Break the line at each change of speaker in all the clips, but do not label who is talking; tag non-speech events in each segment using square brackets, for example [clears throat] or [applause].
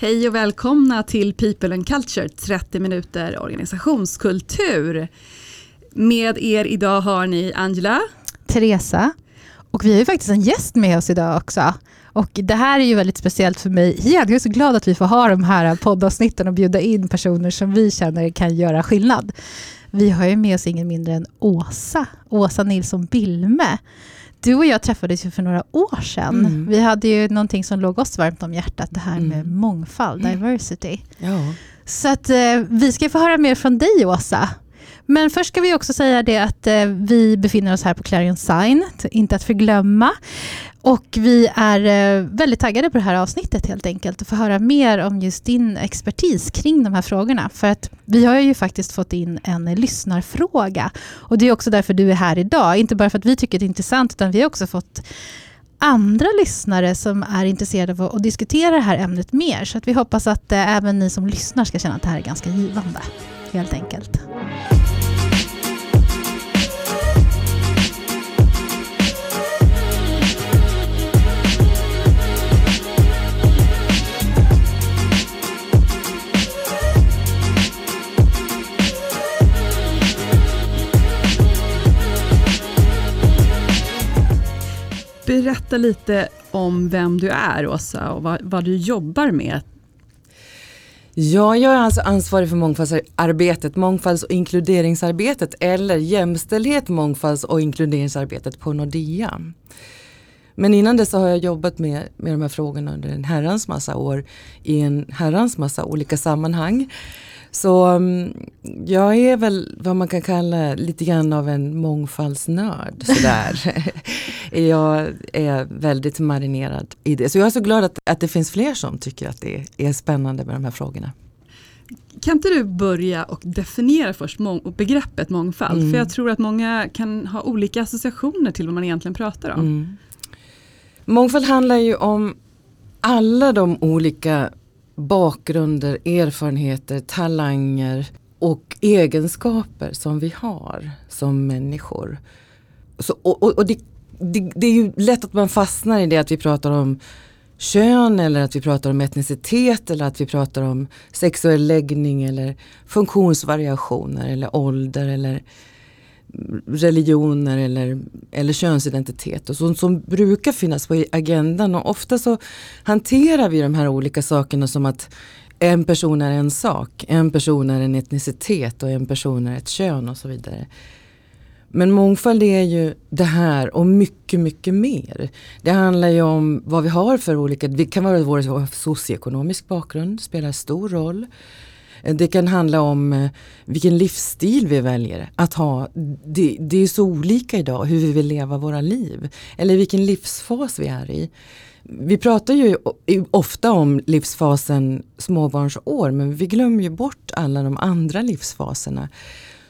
Hej och välkomna till People and Culture, 30 minuter organisationskultur. Med er idag har ni Angela,
Teresa och vi har ju faktiskt en gäst med oss idag också. Och det här är ju väldigt speciellt för mig. Jag är så glad att vi får ha de här poddavsnitten och bjuda in personer som vi känner kan göra skillnad. Vi har ju med oss ingen mindre än Åsa, Åsa Nilsson Bilme. Du och jag träffades ju för några år sedan. Mm. Vi hade ju någonting som låg oss varmt om hjärtat, det här mm. med mångfald, mm. diversity. Ja. Så att eh, vi ska få höra mer från dig Åsa. Men först ska vi också säga det att eh, vi befinner oss här på Clarion Sign, inte att förglömma. Och vi är eh, väldigt taggade på det här avsnittet helt enkelt, att få höra mer om just din expertis kring de här frågorna. För att vi har ju faktiskt fått in en lyssnarfråga. Och det är också därför du är här idag. Inte bara för att vi tycker det är intressant, utan vi har också fått andra lyssnare som är intresserade av att diskutera det här ämnet mer. Så att vi hoppas att eh, även ni som lyssnar ska känna att det här är ganska givande, helt enkelt.
Berätta lite om vem du är, Åsa, och vad, vad du jobbar med.
Ja, jag är alltså ansvarig för mångfaldsarbetet, mångfalds och inkluderingsarbetet eller jämställdhet, mångfalds och inkluderingsarbetet på Nordea. Men innan dess har jag jobbat med, med de här frågorna under en herrans massa år i en herrans massa olika sammanhang. Så mm, jag är väl vad man kan kalla lite grann av en mångfaldsnörd. Sådär. [laughs] jag är väldigt marinerad i det. Så jag är så glad att, att det finns fler som tycker att det är spännande med de här frågorna.
Kan inte du börja och definiera först mång begreppet mångfald? Mm. För jag tror att många kan ha olika associationer till vad man egentligen pratar om. Mm.
Mångfald handlar ju om alla de olika bakgrunder, erfarenheter, talanger och egenskaper som vi har som människor. Så, och, och, och det, det, det, är ju lätt att man fastnar i det att vi pratar om kön eller att vi pratar om etnicitet eller att vi pratar om sexuell läggning eller funktionsvariationer eller ålder eller religioner eller, eller könsidentitet och sånt som brukar finnas på agendan och ofta så hanterar vi de här olika sakerna som att en person är en sak, en person är en etnicitet och en person är ett kön och så vidare. Men mångfald är ju det här och mycket, mycket mer. Det handlar ju om vad vi har för olika, det kan vara vår socioekonomisk bakgrund, spelar stor roll. Eh, det kan handla om eh, vilken livsstil vi väljer att ha. Det, det är så olika idag hur vi vill leva våra liv. Eller vilken livsfas vi är i. Vi pratar ju ofta om livsfasen småbarnsår men vi glömmer ju bort alla de andra livsfaserna.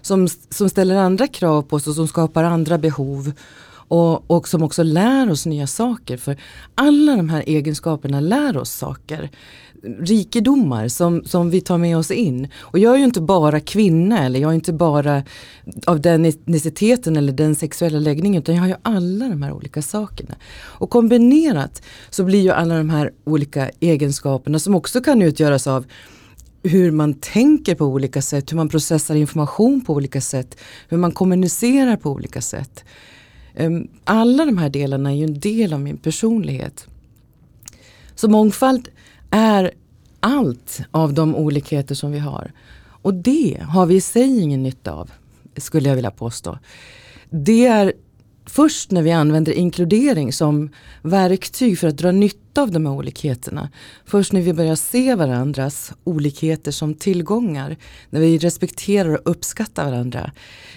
Som, som ställer andra krav på oss och som skapar andra behov. Och, och som också lär oss nya saker. För alla de här egenskaperna lär oss saker rikedomar som, som vi tar med oss in. Och jag är ju inte bara kvinna eller jag är inte bara av den etniciteten eller den sexuella läggningen utan jag har ju alla de här olika sakerna. Och kombinerat så blir ju alla de här olika egenskaperna som också kan utgöras av hur man tänker på olika sätt, hur man processar information på olika sätt, hur man kommunicerar på olika sätt. Ehm, alla de här delarna är ju en del av min personlighet. Så mångfald är allt av de olikheter som vi har. Och det har vi i sig ingen nytta av, skulle jag vilja påstå. Det är först när vi använder inkludering som verktyg för att dra nytta av de här olikheterna. Först när vi börjar se varandras olikheter som tillgångar. När vi respekterar och uppskattar varandra.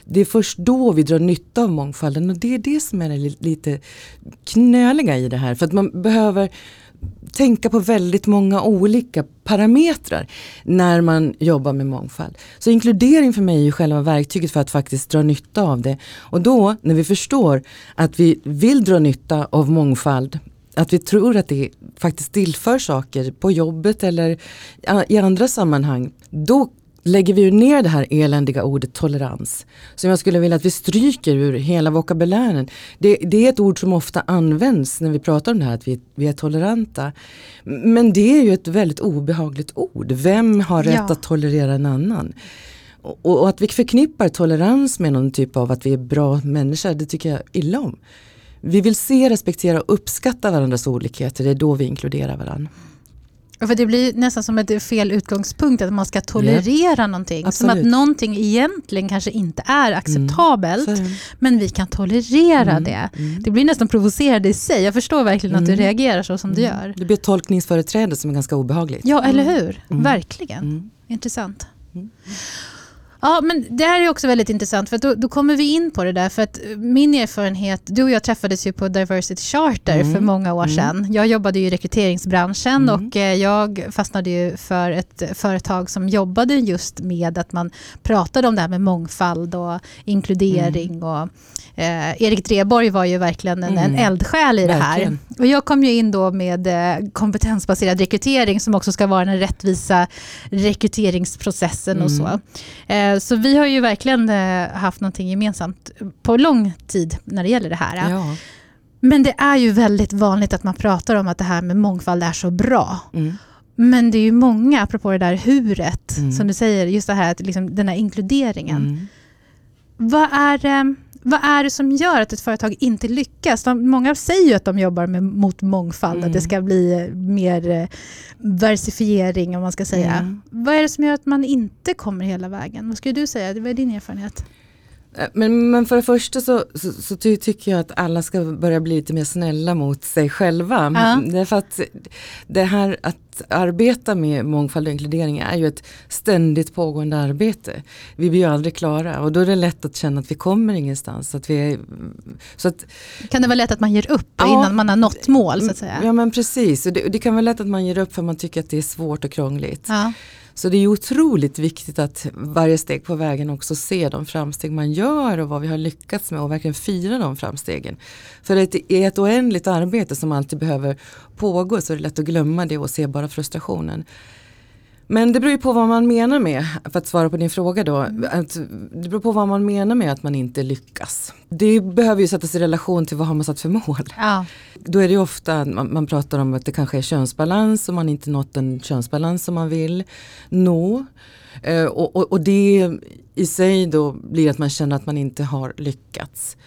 Det är först då vi drar nytta av mångfalden och det är det som är det lite knöliga i det här. För att man behöver tänka på väldigt många olika parametrar när man jobbar med mångfald. Så inkludering för mig är själva verktyget för att faktiskt dra nytta av det. Och då när vi förstår att vi vill dra nytta av mångfald att vi tror att det faktiskt tillför saker på jobbet eller i andra sammanhang. Då lägger vi ner det här eländiga ordet tolerans. Som jag skulle vilja att vi stryker ur hela vokabulären. Det, det, är ett ord som ofta används när vi pratar om det här att vi, vi är toleranta. Men det är ju ett väldigt obehagligt ord. Vem har rätt ja. att tolerera en annan? Och, och, att vi förknippar tolerans med någon typ av att vi är bra människor, det tycker jag illa om. Vi vill se, respektera och uppskatta varandras olikheter, det är då vi inkluderar varandra.
För det blir nästan som ett fel utgångspunkt att man ska tolerera yeah. någonting. Absolut. Som att någonting egentligen kanske inte är acceptabelt. Mm. Men vi kan tolerera mm. det. Mm. Det blir nästan provocerande i sig. Jag förstår verkligen att du mm. reagerar så som du
mm.
gör.
Det blir ett tolkningsföreträde som är ganska obehagligt.
Ja, eller hur? Verkligen. Intressant. Ja, men det här är också väldigt intressant för då, då, kommer vi in på det där för att min erfarenhet, du och jag träffades ju på Diversity Charter mm. för många år mm. sedan. Jag jobbade ju i rekryteringsbranschen mm. och eh, jag fastnade ju för ett företag som jobbade just med att man pratade om det här med mångfald och inkludering mm. och Eh, Erik Dreborg var ju verkligen en, mm. en eldsjäl i verkligen. det här. Och jag kom ju in då med eh, kompetensbaserad rekrytering som också ska vara den rättvisa rekryteringsprocessen mm. och så. Eh, så vi har ju verkligen eh, haft någonting gemensamt på lång tid när det gäller det här. Ja. Men det är ju väldigt vanligt att man pratar om att det här med mångfald är så bra. Mm. Men det är ju många, apropå det där huret, mm. som du säger, just det här att liksom, den här inkluderingen. Mm. Vad är det vad är det som gör att ett företag inte lyckas? De, många säger ju att de jobbar med, mot mångfald, mm. att det mm. ska bli mer eh, versifiering om man ska säga. Mm. Vad är det som gör att man inte kommer hela vägen? Vad skulle du säga? Vad är din erfarenhet?
Eh, men, men för det första så, så, så ty, tycker jag att alla ska börja bli lite mer snälla mot sig själva. Ja. Därför att det här att arbeta med mångfald och inkludering är ju ett ständigt pågående arbete. Vi blir ju aldrig klara och då är det lätt att känna att vi kommer ingenstans. Att vi är, så att,
kan det vara lätt att man ger upp ja, innan man har nått mål? Så att säga?
Ja men precis, det, det, kan vara lätt att man ger upp för man tycker att det är svårt och krångligt. Ja. Så det är otroligt viktigt att varje steg på vägen också se de framsteg man gör och vad vi har lyckats med och verkligen fira de framstegen. För det är ett oändligt arbete som alltid behöver pågå så är det lätt att glömma det och se bara frustrationen. Men det beror ju på vad man menar med, för att svara på din fråga då, mm. att, det beror på vad man menar med att man inte lyckas. Det behöver ju sättas i relation till vad har man satt för mål. Ja. Då är det ofta, man, man pratar om att det kanske är könsbalans och man inte nått den könsbalans som man vill nå. Eh, och, och, och, det i sig då blir att man känner att man inte har lyckats.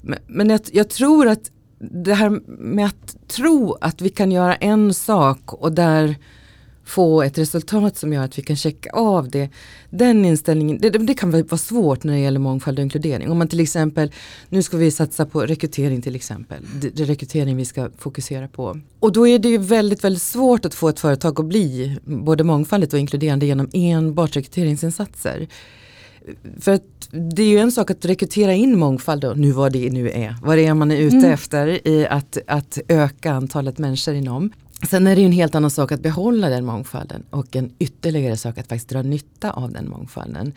Men, men jag, jag tror att det här med att tro att vi kan göra en sak och där få ett resultat som gör att vi kan checka av det. Den inställningen, det, det kan vara svårt när det gäller mångfald och inkludering. Om man till exempel, nu ska vi satsa på rekrytering till exempel. Det, är rekrytering vi ska fokusera på. Och då är det ju väldigt, väldigt svårt att få ett företag att bli både mångfaldigt och inkluderande genom enbart rekryteringsinsatser. För att det är ju en sak att rekrytera in mångfald och nu vad det nu är. Vad det är man är ute mm. efter i att, att öka antalet människor inom. Sen är det ju en helt annan sak att behålla den mångfalden och en ytterligare sak att faktiskt dra nytta av den mångfalden.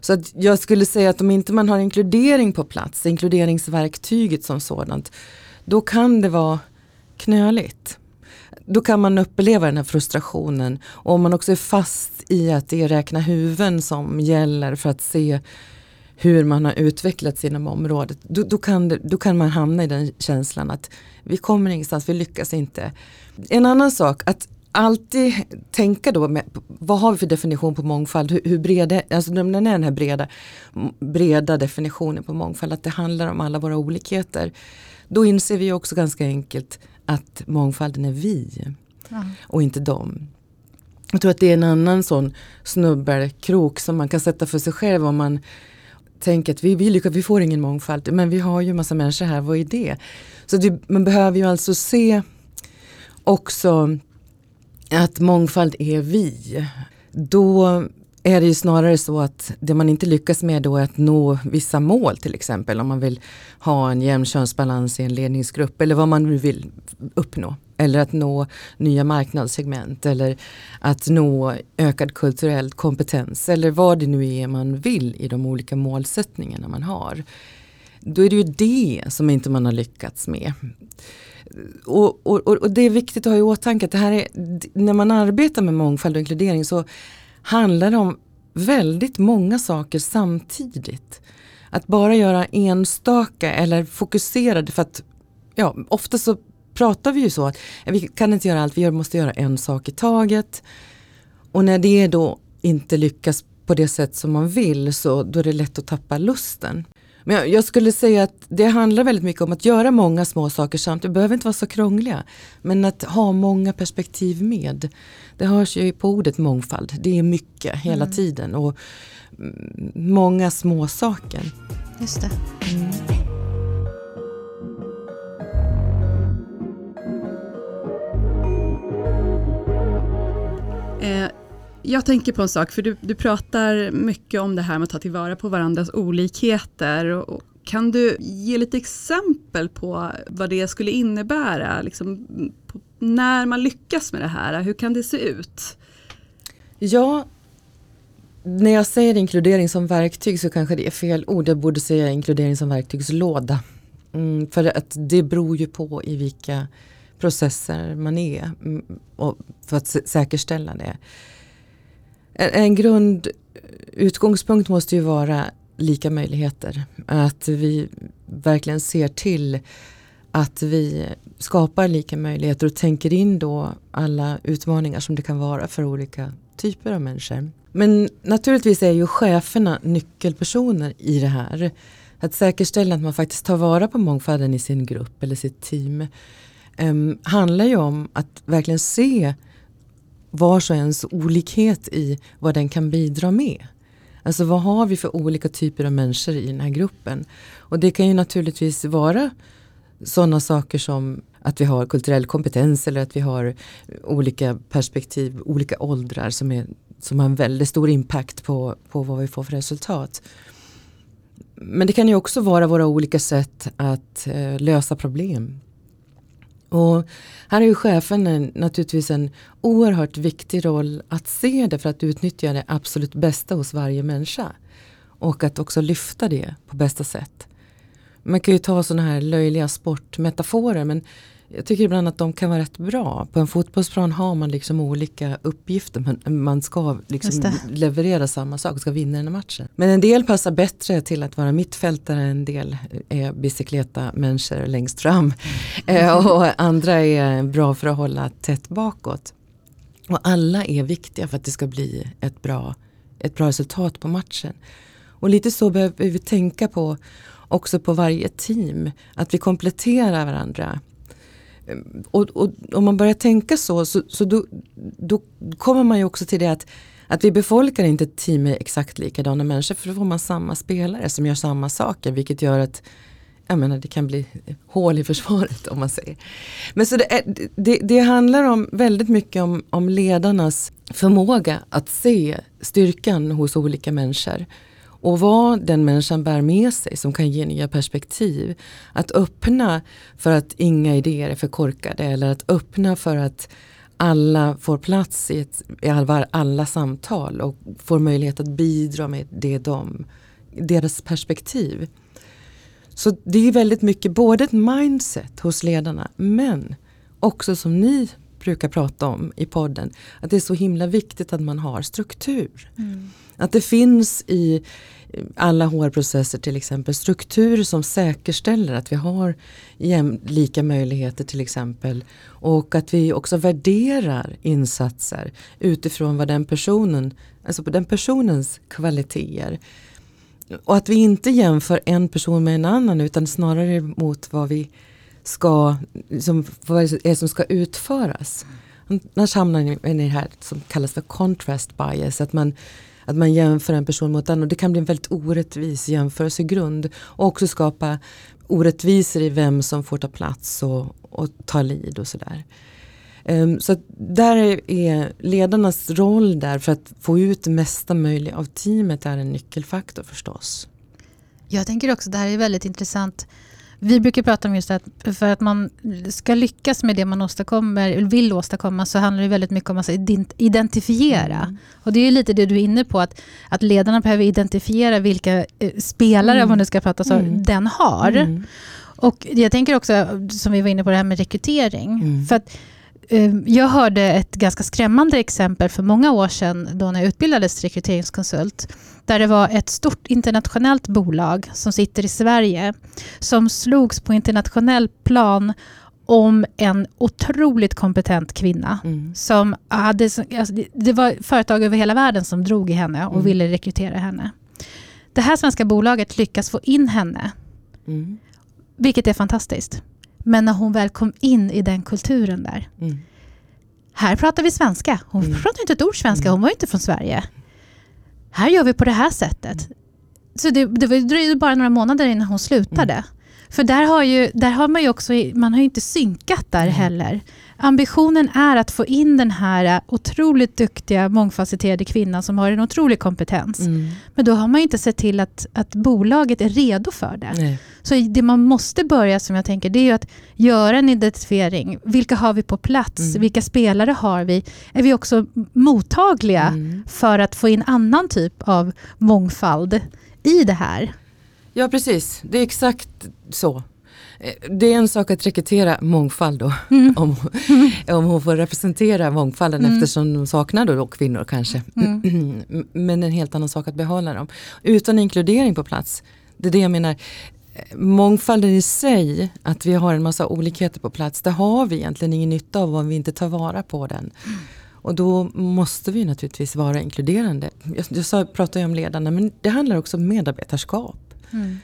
Så att jag skulle säga att om inte man har inkludering på plats, inkluderingsverktyget som sådant, då kan det vara knöligt. Då kan man uppleva den här frustrationen och om man också är fast i att det är räkna huvuden som gäller för att se hur man har utvecklats inom området, då, då, kan det, då kan man hamna i den känslan att vi kommer ingenstans, vi lyckas inte. En annan sak, att alltid tänka då, med, vad har vi för definition på mångfald? Hur, hur breda, alltså den är den här breda, breda definitionen på mångfald, att det handlar om alla våra olikheter. Då inser vi också ganska enkelt att mångfalden är vi ja. och inte dem. Jag tror att det är en annan sån snubbelkrok som man kan sätta för sig själv om man tänker att vi, vi lyckas, vi får ingen mångfald, men vi har ju massa människor här, vad är det? Så det, man behöver ju alltså se också att mångfald är vi. Då är det ju snarare så att det man inte lyckas med då är att nå vissa mål till exempel om man vill ha en jämn könsbalans i en ledningsgrupp eller vad man nu vill uppnå. Eller att nå nya marknadssegment eller att nå ökad kulturell kompetens eller vad det nu är man vill i de olika målsättningarna man har. Då är det ju det som inte man har lyckats med. Och, och, och det är viktigt att ha i åtanke att det här är, när man arbetar med mångfald och inkludering så handlar det om väldigt många saker samtidigt. Att bara göra enstaka eller fokuserade för att ja, ofta så pratar vi ju så att vi kan inte göra allt, vi måste göra en sak i taget. Och när det då inte lyckas på det sätt som man vill så då är det lätt att tappa lusten. Men jag, jag skulle säga att det handlar väldigt mycket om att göra många små saker samtidigt. Det behöver inte vara så krångliga. Men att ha många perspektiv med. Det hörs ju på ordet mångfald. Det är mycket hela mm. tiden. Och många små saker.
Just det. Mm.
Eh, jag tänker på en sak, för du, du pratar mycket om det här med att ta tillvara på varandras olikheter. Och, kan du ge lite exempel på vad det skulle innebära? Liksom, när man lyckas med det här, hur kan det se ut?
Ja, när jag säger inkludering som verktyg så kanske det är fel ord. Jag borde säga inkludering som verktygslåda. Mm, för att det beror ju på i vilka processer man är mm, och för att säkerställa det. En grundutgångspunkt måste ju vara lika möjligheter. Att vi verkligen ser till att vi skapar lika möjligheter och tänker in då alla utmaningar som det kan vara för olika typer av människor. Men naturligtvis är ju cheferna nyckelpersoner i det här. Att säkerställa att man faktiskt tar vara på mångfalden i sin grupp eller sitt team um, handlar ju om att verkligen se vars och ens olikhet i vad den kan bidra med. Alltså vad har vi för olika typer av människor i den här gruppen? Och det kan ju naturligtvis vara sådana saker som att vi har kulturell kompetens eller att vi har olika perspektiv, olika åldrar som, är, som har en väldigt stor impact på, på vad vi får för resultat. Men det kan ju också vara våra olika sätt att eh, lösa problem. Och här är ju chefen en, naturligtvis en oerhört viktig roll att se det för att utnyttja det absolut bästa hos varje människa. Och att också lyfta det på bästa sätt. Man kan ju ta sådana här löjliga sportmetaforer men jag tycker ibland att de kan vara rätt bra. På en fotbollsplan har man liksom olika uppgifter. Men man ska liksom leverera samma sak, ska vinna den här matchen. Men en del passar bättre till att vara mittfältare, en del är bicykleta människor längst fram. Mm. och andra är bra för att hålla tätt bakåt. Och alla är viktiga för att det ska bli ett bra, ett bra resultat på matchen. Och lite så behöver vi tänka på också på varje team. Att vi kompletterar varandra. Och, och om man börjar tänka så, så, så då, då, kommer man ju också till det att, att vi befolkar inte ett team med exakt likadana människor för då får man samma spelare som gör samma saker vilket gör att jag menar, det kan bli hål i försvaret om man säger. Men så det, är, det, det handlar om väldigt mycket om, om ledarnas förmåga att se styrkan hos olika människor och vad den människan bär med sig som kan ge nya perspektiv. Att öppna för att inga idéer är för korkade eller att öppna för att alla får plats i, ett, i alla, alla samtal och får möjlighet att bidra med det de, deras perspektiv. Så det är väldigt mycket både ett mindset hos ledarna men också som ni brukar prata om i podden, att det är så himla viktigt att man har struktur. Mm. Att det finns i alla HR-processer till exempel strukturer som säkerställer att vi har lika möjligheter till exempel. Och att vi också värderar insatser utifrån vad den personen, alltså på den personens kvaliteter. Och att vi inte jämför en person med en annan utan snarare mot vad vi ska, som, vad är som ska utföras. Annars hamnar ni i det här som kallas för contrast bias. Att man att man jämför en person mot en och det kan bli en väldigt orättvis jämförelsegrund. Och också skapa orättvisor i vem som får ta plats och, och ta lid och sådär. Um, så där är ledarnas roll där för att få ut det mesta möjliga av teamet är en nyckelfaktor förstås.
Jag tänker också det här är väldigt intressant vi brukar prata om just att för att man ska lyckas med det man åstadkommer, vill åstadkomma så handlar det väldigt mycket om att identifiera. Mm. Och det är lite det du är inne på, att, att ledarna behöver identifiera vilka eh, spelare, mm. om man nu ska prata så, mm. den har. Mm. Och jag tänker också, som vi var inne på, det här med rekrytering. Mm. För att jag hörde ett ganska skrämmande exempel för många år sedan då när jag utbildades till rekryteringskonsult. Där det var ett stort internationellt bolag som sitter i Sverige som slogs på internationell plan om en otroligt kompetent kvinna.
Mm.
Som hade, alltså det var företag över hela världen som drog i henne och
Mm.
ville rekrytera henne. Det här svenska bolaget lyckas få in henne,
Mm.
vilket är fantastiskt. Men när hon väl kom in i den kulturen där.
Mm.
Här pratar vi svenska. Hon
Mm.
pratar inte ett ord svenska, hon var ju inte från Sverige. Här gör vi på det här sättet. Så det, det var- det dröjde bara några månader innan hon slutade. För där har, ju, där har man ju också, man har ju inte synkat där heller. Ambitionen är att få in den här otroligt duktiga, mångfacetterade kvinnan som har en otrolig kompetens.
Mm.
Men då har man inte sett till att, att bolaget är redo för det.
Nej.
Så det man måste börja, som jag tänker, det är ju att göra en identifiering. Vilka har vi på plats?
Mm.
Vilka spelare har vi? Är vi också mottagliga
Mm.
för att få in annan typ av mångfald i det här?
Ja precis, det är exakt så. Eh, Det är en sak att rekrytera mångfald då,
Mm. [laughs]
om, om hon får representera mångfalden
Mm.
eftersom de saknar då, då kvinnor kanske.
Mm. [clears throat]
Men en helt annan sak att behålla dem. Utan inkludering på plats, det är det jag menar. Eh, Mångfalden i sig, att vi har en massa olikheter på plats, det har vi egentligen ingen nytta av om vi inte tar vara på den. Och då måste vi naturligtvis vara inkluderande. Jag, jag pratade ju om ledarna, men det handlar också om medarbetarskap.
Mm.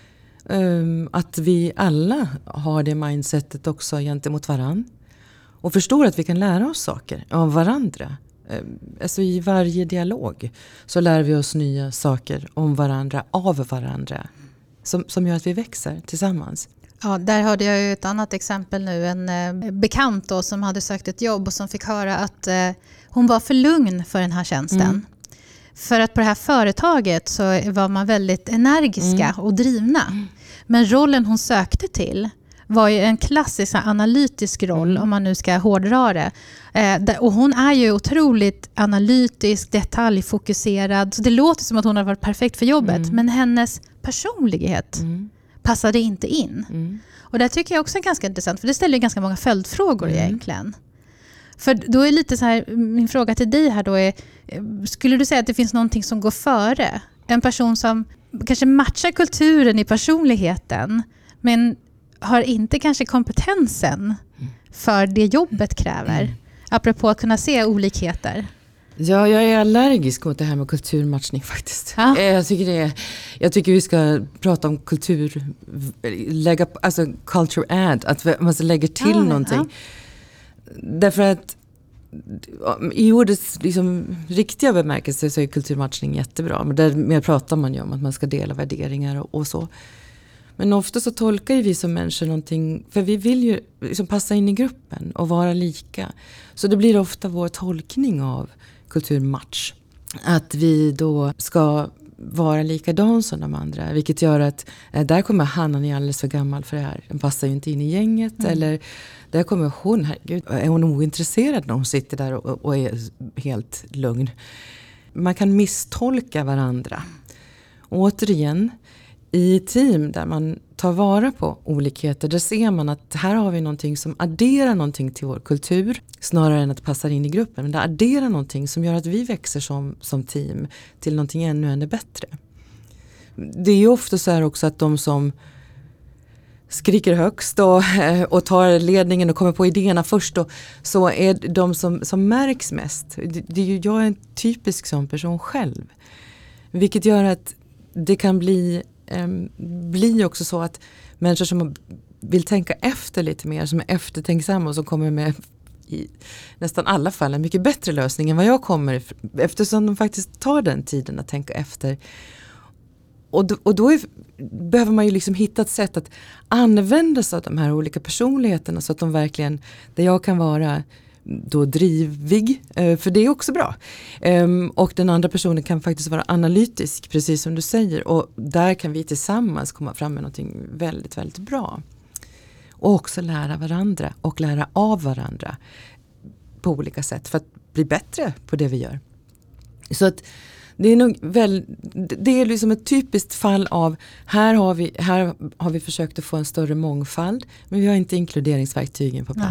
Um, att vi alla har det mindsetet också gentemot varann. Och förstår att vi kan lära oss saker av varandra. Um, alltså i varje dialog så lär vi oss nya saker om varandra, av varandra. Som, som gör att vi växer tillsammans.
Ja, där hörde jag ju ett annat exempel nu. En eh, bekant då, som hade sökt ett jobb och som fick höra att eh, hon var för lugn för den här tjänsten.
Mm.
För att på det här företaget så var man väldigt energiska
Mm.
och drivna. Men rollen hon sökte till var ju en klassisk analytisk roll,
Mm.
om man nu ska hårdra det. Eh, och hon är ju otroligt analytisk, detaljfokuserad. Så det låter som att hon har varit perfekt för jobbet.
Mm.
Men hennes personlighet
Mm.
passade inte in.
Mm.
Och det tycker jag också är ganska intressant, för det ställer ganska många följdfrågor
Mm.
egentligen. För då är lite så här, min fråga till dig här då är, eh, skulle du säga att det finns någonting som går före? En person som kanske matchar kulturen i personligheten, men har inte kanske kompetensen för det jobbet kräver.
Mm.
Apropå att kunna se olikheter.
Ja, jag är allergisk mot det här med kulturmatchning faktiskt.
Ja.
Eh, Jag, tycker det är, jag tycker vi ska prata om kultur, lägga, alltså culture add, att man lägger till
Ja,
någonting. Därför att i ordets liksom, riktiga bemärkelse så är kulturmatchning jättebra. Men därmed pratar man ju om att man ska dela värderingar och, och så. Men ofta så tolkar ju vi som människor någonting, för vi vill ju liksom passa in i gruppen och vara lika. Så det blir ofta vår tolkning av kulturmatch. Att vi då ska vara likadan som de andra. Vilket gör att eh, där kommer han, han är alldeles för gammal för det här. Den passar ju inte in i gänget.
Mm.
Eller där kommer hon, herregud, är hon ointresserad när hon sitter där och, och är helt lugn. Man kan misstolka varandra. Och återigen, i team där man ta vara på olikheter, där ser man att här har vi någonting som adderar någonting till vår kultur, snarare än att det passar in i gruppen. Men det adderar någonting som gör att vi växer som, som team till någonting ännu, ännu bättre. Det är ju ofta så här också att de som skriker högst och, eh, och tar ledningen och kommer på idéerna först och så är de som, som märks mest. Det, det är ju, jag är en typisk sån person själv. Vilket gör att det kan bli, eh, bli också så att människor som vill tänka efter lite mer, som är eftertänksamma och som kommer med i nästan alla fall en mycket bättre lösning än vad jag kommer eftersom de faktiskt tar den tiden att tänka efter. Och då, och då är, behöver man ju liksom hitta ett sätt att använda sig av de här olika personligheterna så att de verkligen, där jag kan vara då drivig, eh, för det är också bra. Ehm, Och den andra personen kan faktiskt vara analytisk, precis som du säger. Och där kan vi tillsammans komma fram med någonting väldigt, väldigt bra. Och också lära varandra och lära av varandra på olika sätt för att bli bättre på det vi gör. Så att det är, nog väl, det är liksom ett typiskt fall av här har, vi, här har vi försökt att få en större mångfald men vi har inte inkluderingsverktygen på
Nej.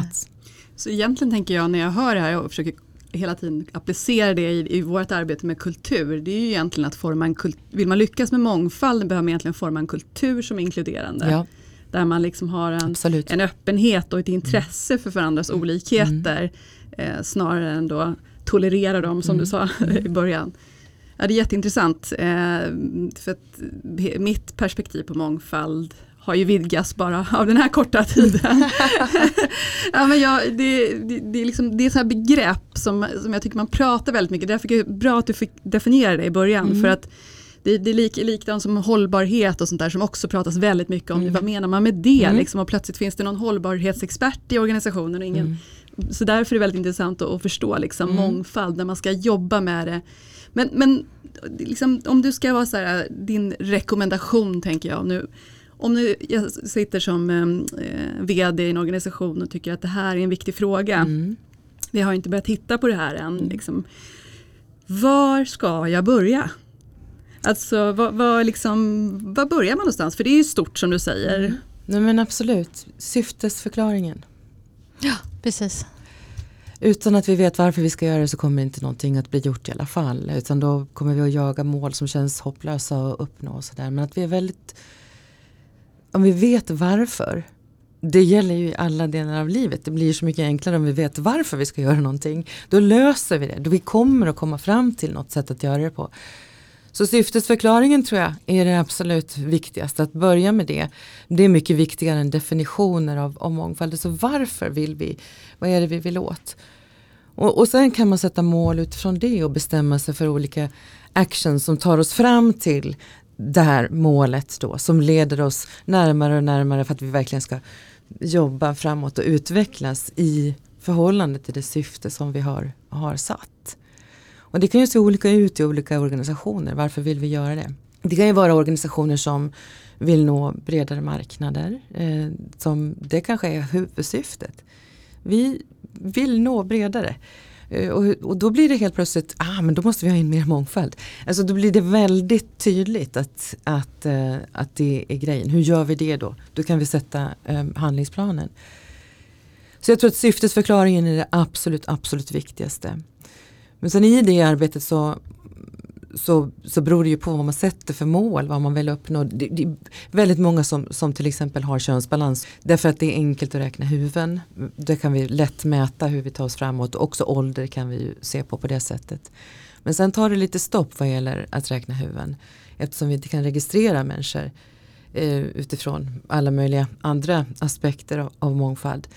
Så egentligen tänker jag när jag hör det här och försöker hela tiden applicera det i, i vårt arbete med kultur. Det är ju egentligen att forma en kultur. Vill man lyckas med mångfald behöver man egentligen forma en kultur som är inkluderande.
Ja,
Där man liksom har en,
absolut.
en öppenhet och ett intresse för varandras olikheter. Eh, snarare än då tolerera dem som du sa [laughs] i början. Ja, det är jätteintressant. Eh, för mitt perspektiv på mångfald har ju vidgats bara av den här korta [laughs] tiden. [laughs] ja, men jag, det, det, det är liksom, det är så här begrepp som, som jag tycker man pratar väldigt mycket. Därför är det bra att du fick definiera det i början.
Mm.
För att det, det är lik, likadant som hållbarhet och sånt där som också pratas väldigt mycket om.
Mm.
Vad menar man med det?
Mm.
Liksom, och plötsligt finns det någon hållbarhetsexpert i organisationen. Och ingen,
Mm.
Så därför är det väldigt intressant att, att förstå liksom,
Mm.
mångfald när man ska jobba med det. Men, men liksom, om du ska vara så här, din rekommendation tänker jag nu. Om nu jag sitter som eh, vd i en organisation och tycker att det här är en viktig fråga.
Mm.
Vi har inte börjat titta på det här än. Liksom. Var ska jag börja? Alltså var, var, liksom, var börjar man någonstans? För det är ju stort som du säger.
Mm. Nej men absolut, syftesförklaringen.
Precis.
Utan att vi vet varför vi ska göra det så kommer inte någonting att bli gjort i alla fall. Utan då kommer vi att jaga mål som känns hopplösa att uppnå. Och så där. Men att vi är väldigt... Om vi vet varför. Det gäller ju i alla delar av livet. Det blir så mycket enklare om vi vet varför vi ska göra någonting. Då löser vi det. Då vi kommer att komma fram till något sätt att göra det på. Så syftesförklaringen tror jag är det absolut viktigaste. Att börja med det. Det är mycket viktigare än definitioner av, av mångfald. Så varför vill vi? Vad är det vi vill åt? Och, och sen kan man sätta mål utifrån det och bestämma sig för olika actions som tar oss fram till det här målet då. Som leder oss närmare och närmare för att vi verkligen ska jobba framåt och utvecklas i förhållande till det syfte som vi har, har satt. Och det kan ju se olika ut i olika organisationer. Varför vill vi göra det? Det kan ju vara organisationer som vill nå bredare marknader. Eh, som det kanske är huvudsyftet. Vi vill nå bredare. Eh, och, och då blir det helt plötsligt, ah men då måste vi ha in mer mångfald. Alltså då blir det väldigt tydligt att, att, eh, att det är grejen. Hur gör vi det då? Då kan vi sätta eh, handlingsplanen. Så jag tror att syftesförklaringen är det absolut, absolut viktigaste. Men sen i det arbetet så, så, så beror det ju på vad man sätter för mål, vad man vill uppnå. Det, det är väldigt många som, som till exempel har könsbalans därför att det är enkelt att räkna huvuden. Det kan vi lätt mäta hur vi tar oss framåt. Också ålder kan vi ju se på på det sättet. Men sen tar det lite stopp vad gäller att räkna huvuden eftersom vi inte kan registrera människor eh, utifrån alla möjliga andra aspekter av, av mångfald.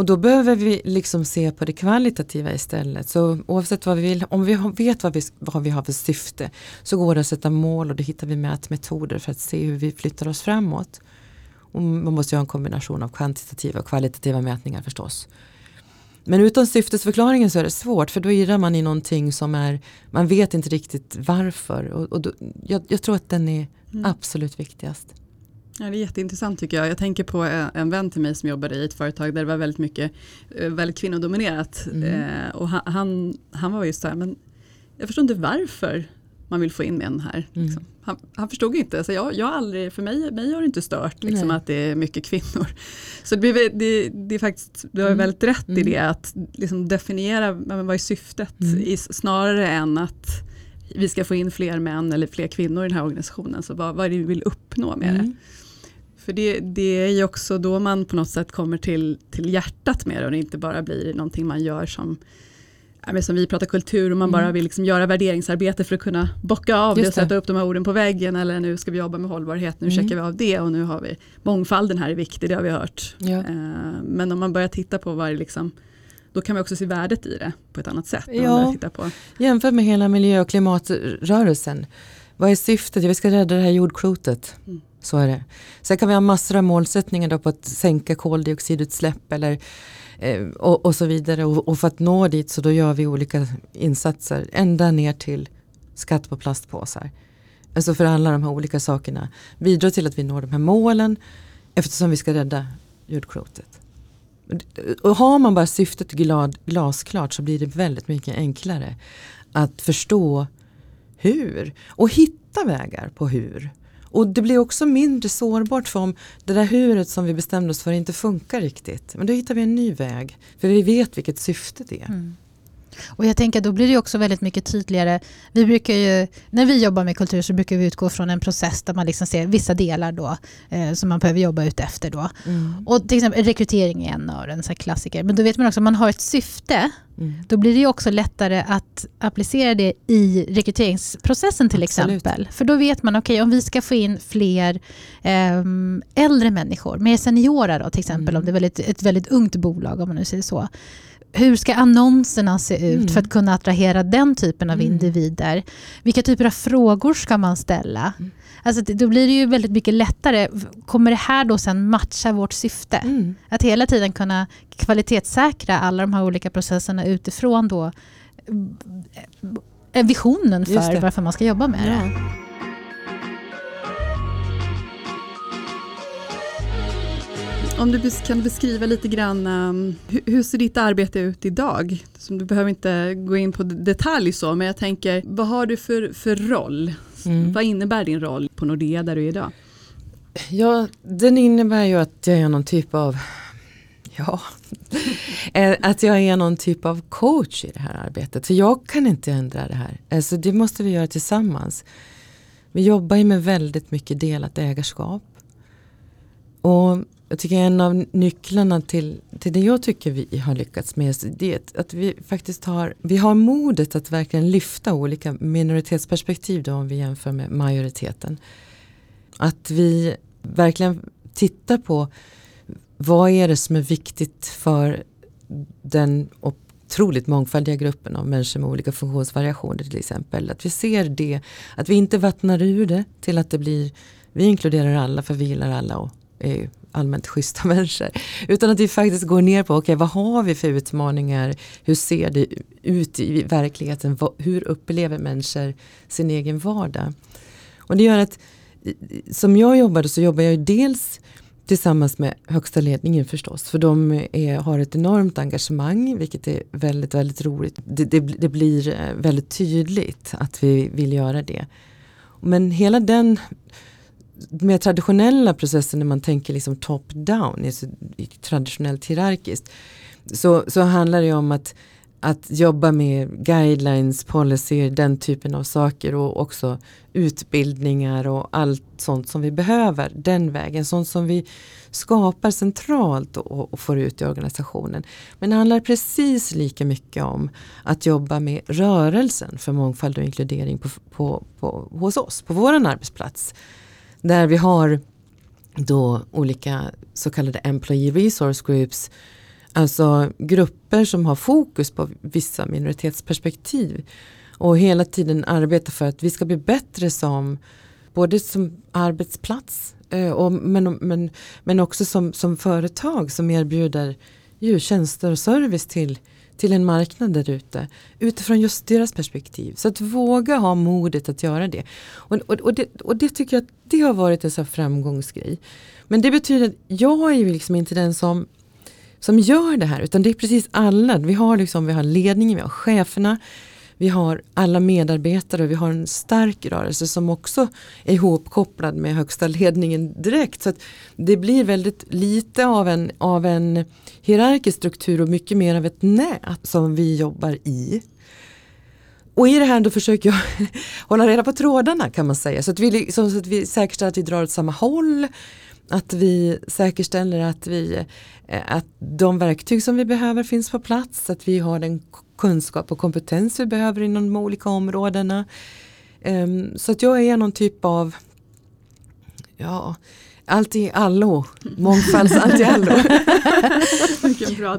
Och då behöver vi liksom se på det kvalitativa istället. Så oavsett vad vi vill, om vi vet vad vi, vad vi har för syfte så går det att sätta mål och då hittar vi mätmetoder för att se hur vi flyttar oss framåt. Och man måste ju ha en kombination av kvantitativa och kvalitativa mätningar förstås. Men utan syftesförklaringen så är det svårt för då irrar man i någonting som är, man vet inte riktigt varför. Och, och då, jag, jag tror att den är
Mm.
absolut viktigast.
Ja, det är jätteintressant tycker jag. Jag tänker på en, en vän till mig som jobbade i ett företag där det var väldigt mycket eh, väldigt kvinnodominerat.
Mm.
Eh, och han, han, var just så här, men jag förstår inte varför man vill få in män här.
Mm.
Liksom. Han, han förstod inte, så jag, jag aldrig, för mig, mig har det inte stört liksom, att det är mycket kvinnor. Så det, blir, det, det är faktiskt, du har
Mm.
väldigt rätt i
Mm.
det, att liksom definiera men vad är syftet,
Mm.
i, snarare än att vi ska få in fler män eller fler kvinnor i den här organisationen. Så vad, vad är det vi vill uppnå med det?
Mm.
För det, det är ju också då man på något sätt kommer till, till hjärtat med det och det inte bara blir någonting man gör som, som vi pratar kultur och man
Mm.
bara vill liksom göra värderingsarbete för att kunna bocka av det och sätta upp de här orden på väggen eller nu ska vi jobba med hållbarhet, nu
Mm.
checkar vi av det och nu har vi mångfalden här är viktig, det har vi hört.
Ja.
Eh, men om man börjar titta på vad det liksom, då kan man också se värdet i det på ett annat sätt.
Ja.
titta på.
Jämfört med hela miljö och klimatrörelsen. Vad är syftet? Vi ska rädda det här jordklotet.
Mm.
Så är det. Sen kan vi ha massor av målsättningar då på att sänka koldioxidutsläpp eller, eh, och, och så vidare. Och, och för att nå dit så då gör vi olika insatser ända ner till skatt på plastpåsar. Alltså för alla de här olika sakerna bidrar till att vi når de här målen eftersom vi ska rädda jordklotet. Och har man bara syftet glad, glasklart så blir det väldigt mycket enklare att förstå hur och hitta vägar på hur. Och det blir också mindre sårbart för om det där huret som vi bestämde oss för inte funkar riktigt. Men då hittar vi en ny väg. För vi vet vilket syfte det är. Mm.
Och jag tänker då blir det också väldigt mycket tydligare. Vi brukar ju, när vi jobbar med kultur så brukar vi utgå från en process där man liksom ser vissa delar då eh, som man behöver jobba ut efter då. Mm. Och till exempel rekrytering är en av en sån klassiker. Men då vet man också att man har ett syfte. Mm. Då blir det också lättare att applicera det i rekryteringsprocessen till Absolut. exempel. För då vet man, okej okay, om vi ska få in fler eh, äldre människor, mer seniora då till exempel, mm. om det är väldigt, ett väldigt ungt bolag om man nu säger så hur ska annonserna se ut mm. för att kunna attrahera den typen av mm. individer? Vilka typer av frågor ska man ställa? Mm. Alltså, då blir det ju väldigt mycket lättare. Kommer det här då sen matcha vårt syfte? Mm. Att hela tiden kunna kvalitetssäkra alla de här olika processerna utifrån då eh, visionen för varför man ska jobba med ja. det.
Om du kan beskriva lite grann, um, hur, hur, ser ditt arbete ut idag? Som du behöver inte gå in på detalj så, men jag tänker, vad har du för, för roll? Mm. Vad innebär din roll på Nordea där du är idag?
Ja, den innebär ju att jag är någon typ av Ja, [laughs] eh, att jag är någon typ av coach i det här arbetet. För jag kan inte ändra det här. Alltså det måste vi göra tillsammans. Vi jobbar ju med väldigt mycket delat ägarskap. Och jag tycker en av nycklarna till, till det jag tycker vi har lyckats med det är att vi faktiskt har, vi har modet att verkligen lyfta olika minoritetsperspektiv då om vi jämför med majoriteten. Att vi verkligen tittar på vad är det som är viktigt för den otroligt mångfaldiga gruppen av människor med olika funktionsvariationer till exempel. Att vi ser det, att vi inte vattnar ur det till att det blir vi inkluderar alla för vi gillar alla och är allmänt schyssta [laughs] människor. Utan att vi faktiskt går ner på, okay, vad har vi för utmaningar? Hur ser det ut i verkligheten? Hur upplever människor sin egen vardag? Och det gör att som jag jobbade så jobbar jag dels tillsammans med högsta ledningen förstås. För de är, har ett enormt engagemang vilket är väldigt, väldigt roligt. Det, det, det, blir eh, väldigt tydligt att vi vill göra det. Men hela den mer traditionella processen när man tänker liksom top down, alltså traditionellt hierarkiskt. Så, så handlar det om att, att jobba med guidelines, policy, den typen av saker och också utbildningar och allt sånt som vi behöver den vägen. Sånt som vi skapar centralt och, och får ut i organisationen. Men det handlar precis lika mycket om att jobba med rörelsen för mångfald och inkludering på, på, på, hos oss, på vår arbetsplats. Där vi har då olika så kallade employee resource groups. Alltså grupper som har fokus på vissa minoritetsperspektiv. Och hela tiden arbetar för att vi ska bli bättre som både som arbetsplats eh, och, men, men, men också som, som företag som erbjuder tjänster och service till till en marknad där ute utifrån just deras perspektiv. Så att våga ha modet att göra det. Och, och, och, det, och det tycker jag det har varit en sån framgångsgrej. Men det betyder att jag är ju liksom inte den som, som gör det här utan det är precis alla. Vi har, liksom, vi har ledningen, vi har cheferna, vi har alla medarbetare och vi har en stark rörelse som också är ihopkopplad med högsta ledningen direkt. Så Det blir väldigt lite av en, av en hierarkisk struktur och mycket mer av ett nät som vi jobbar i. Och i det här då försöker jag [laughs] hålla reda på trådarna kan man säga. Så att vi, så att vi säkerställer att vi drar åt samma håll. Att vi säkerställer att, vi, eh, att de verktyg som vi behöver finns på plats. Att vi har den kunskap och kompetens vi behöver inom de olika områdena. Um, så att jag är någon typ av ja, allt i allo, mångfalds allt i allo.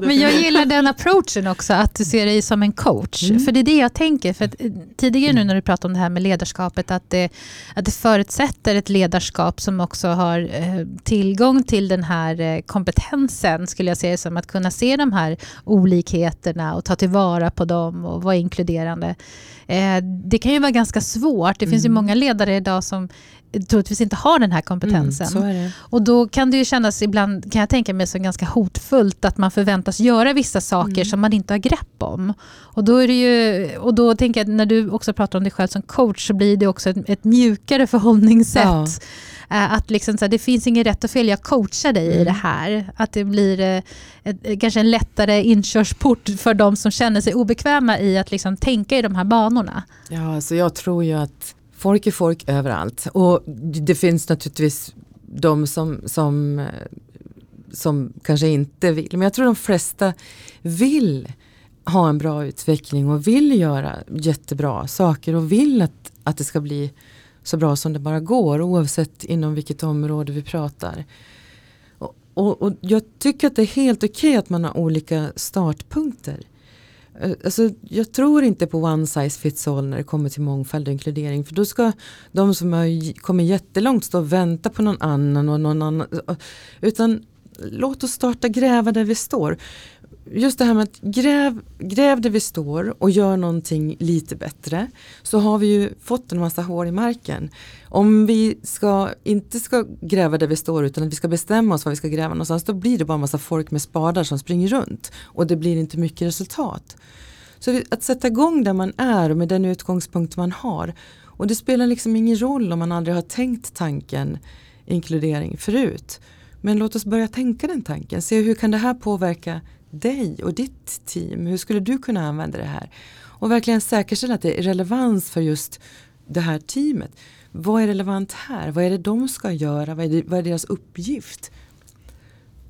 [laughs]
Men jag gillar den approachen också, att du ser dig som en coach. Mm. För det är det jag tänker. För eh, tidigare nu när du pratade om det här med ledarskapet, att det, att det förutsätter ett ledarskap som också har eh, tillgång till den här eh, kompetensen, skulle jag säga som att kunna se de här olikheterna och ta tillvara på dem och vara inkluderande. Det kan ju vara ganska svårt. Det finns mm. ju många ledare idag som troligtvis inte har den här kompetensen.
Mm, så.
Och då kan det ju kännas ibland, kan jag tänka mig, som ganska hotfullt att man förväntas göra vissa saker
Mm.
som man inte har grepp om. Och då, är det ju, och då tänker jag när du också pratar om dig själv som coach så blir det också ett, ett mjukare förhållningssätt.
Ja.
Eh, Att liksom så här, det finns inget rätt och fel, jag coachar dig i
Mm.
det här. Att det blir eh, ett, eh, kanske en lättare inkörsport för de som känner sig obekväma i att liksom tänka i de här banorna.
Ja, alltså jag tror ju att folk är folk överallt. Och det finns naturligtvis de som, som, eh, som kanske inte vill. Men jag tror de flesta vill ha en bra utveckling och vill göra jättebra saker och vill att, att det ska bli så bra som det bara går oavsett inom vilket område vi pratar. Och, och, och jag tycker att det är helt okej att man har olika startpunkter. Eh, alltså, jag tror inte på one size fits all när det kommer till mångfald och inkludering. För då ska de som har kommit jättelångt stå och vänta på någon annan. Och någon annan eh, utan låt oss starta gräva där vi står. Just det här med att gräv, gräv där vi står och gör någonting lite bättre. Så har vi ju fått en massa hål i marken. Om vi ska, inte ska gräva där vi står utan att vi ska bestämma oss var vi ska gräva någonstans. Då blir det bara en massa folk med spadar som springer runt. Och det blir inte mycket resultat. Så att sätta igång där man är och med den utgångspunkt man har. Och det spelar liksom ingen roll om man aldrig har tänkt tanken inkludering förut. Men låt oss börja tänka den tanken. Se hur kan det här påverka dig och ditt team? Hur skulle du kunna använda det här? Och verkligen säkerställa att det är relevans för just det här teamet. Vad är relevant här? Vad är det de ska göra? Vad är, det, vad är deras uppgift?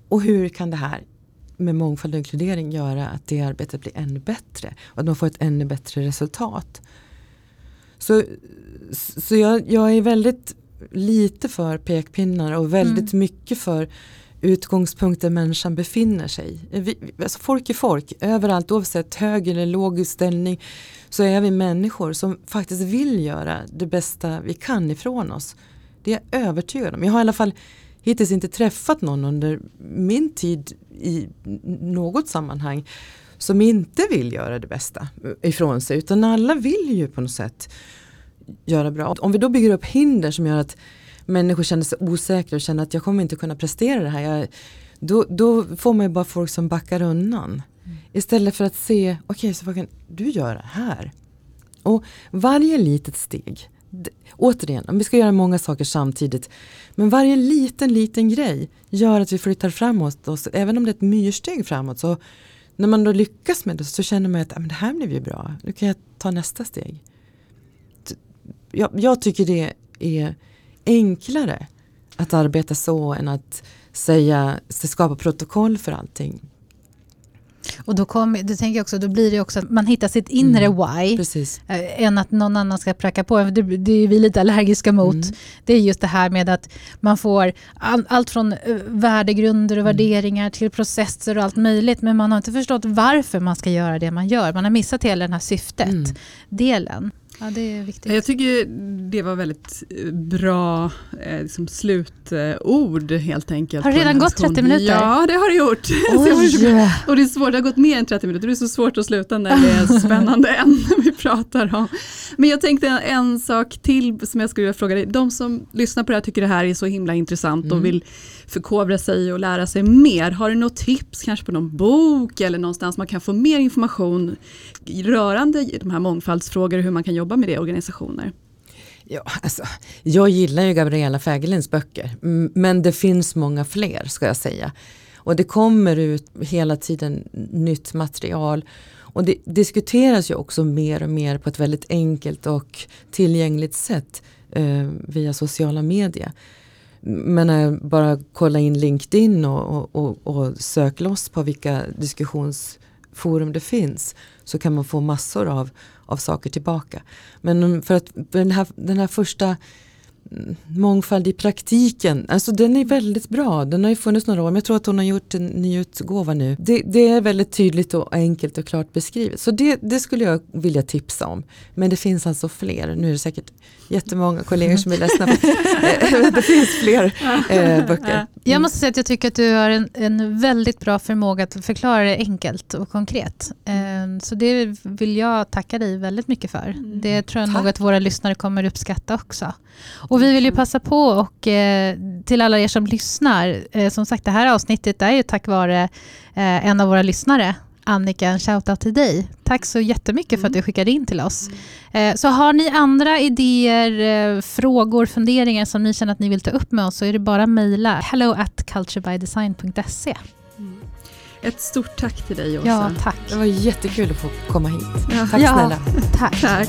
Och hur kan det här med mångfald och inkludering göra att det arbetet blir ännu bättre och att man får ett ännu bättre resultat. Så, så jag, jag är väldigt lite för pekpinnar och väldigt mycket för utgångspunkten människan befinner sig. Vi, alltså folk är folk, överallt oavsett hög eller låg ställning så är vi människor som faktiskt vill göra det bästa vi kan ifrån oss. Det är jag övertygad om. Jag har i alla fall hittills inte träffat någon under min tid i något sammanhang som inte vill göra det bästa ifrån sig utan alla vill ju på något sätt göra bra. Om vi då bygger upp hinder som gör att människor känner sig osäkra och känner att jag kommer inte kunna prestera det här. Jag, då, då får man ju bara folk som backar undan. Mm. Istället för att se, okej okay, så vad kan du göra här? Och varje litet steg, återigen, om vi ska göra många saker samtidigt, men varje liten, liten grej gör att vi flyttar framåt oss, även om det är ett myrsteg framåt. Så när man då lyckas med det så känner man att ah, men det här blev ju bra, nu kan jag ta nästa steg. Jag, jag tycker det är enklare att arbeta så än att säga, skapa protokoll för allting.
Och då, kom, då tänker jag också, då blir det också att man hittar sitt inre
Mm.
why.
Precis.
eh, än att någon annan ska pracka på en. Det, det är vi lite allergiska mot.
Mm.
Det är just det här med att man får all, allt från eh, värdegrunder
Mm.
och värderingar till processer och allt möjligt. Men man har inte förstått varför man ska göra det man gör. Man har missat hela den här syftet,
Mm.
Ja, det är viktigt.
Jag tycker det var väldigt eh, bra eh, liksom slutord helt enkelt.
Har det redan gått 30
diskussionen.
minuter?
Ja, det har det gjort. [laughs] Så så-! Och det är svårt, det har gått mer än 30 minuter, det är så svårt att sluta när det är [laughs] spännande ämnen vi pratar om. Men jag tänkte en, en sak till som jag skulle vilja fråga dig. De som lyssnar på det här tycker det här är så himla intressant
Mm.
och vill förkovra sig och lära sig mer. Har du något tips kanske på någon bok eller någonstans man kan få mer information rörande de här mångfaldsfrågor och hur man kan jobba med det i organisationer?
Ja, alltså, jag gillar ju Gabriella Fägerlinds böcker men det finns många fler ska jag säga. Och det kommer ut hela tiden nytt material. Och det diskuteras ju också mer och mer på ett väldigt enkelt och tillgängligt sätt eh, via sociala medier. Men eh, bara kolla in LinkedIn och, och, och, och sök loss på vilka diskussionsforum det finns så kan man få massor av, av saker tillbaka. Men mm, för att den här, den här första mångfald i praktiken, alltså den är väldigt bra. Den har ju funnits några år, men jag tror att hon har gjort en ny utgåva nu. Det, det är väldigt tydligt och enkelt och klart beskrivet. Så det, det skulle jag vilja tipsa om. Men det finns alltså fler. Nu är det säkert jättemånga kollegor som är ledsna. för- [laughs] [laughs] det finns fler eh, böcker.
Jag måste säga att jag tycker att du har en, en väldigt bra förmåga att förklara det enkelt och konkret. Eh, Eh, Så det vill jag tacka dig väldigt mycket för.
Mm.
Det tror jag nog
Tack.
att våra lyssnare kommer uppskatta också. Och vi vill ju passa på och eh, till alla er som lyssnar, eh, som sagt det här avsnittet är ju tack vare eh, en av våra lyssnare, Annika, en shoutout till dig. Tack så jättemycket för att du skickade in till oss. Eh, Så har ni andra idéer, frågor, funderingar som ni känner att ni vill ta upp med oss så är det bara att mejla hello at culturebydesign.se.
Ett stort tack till dig Åsa.
Ja, tack.
Det var jättekul att få komma hit.
Ja.
Tack
Ja.
snälla. [laughs]
Tack.
Tack.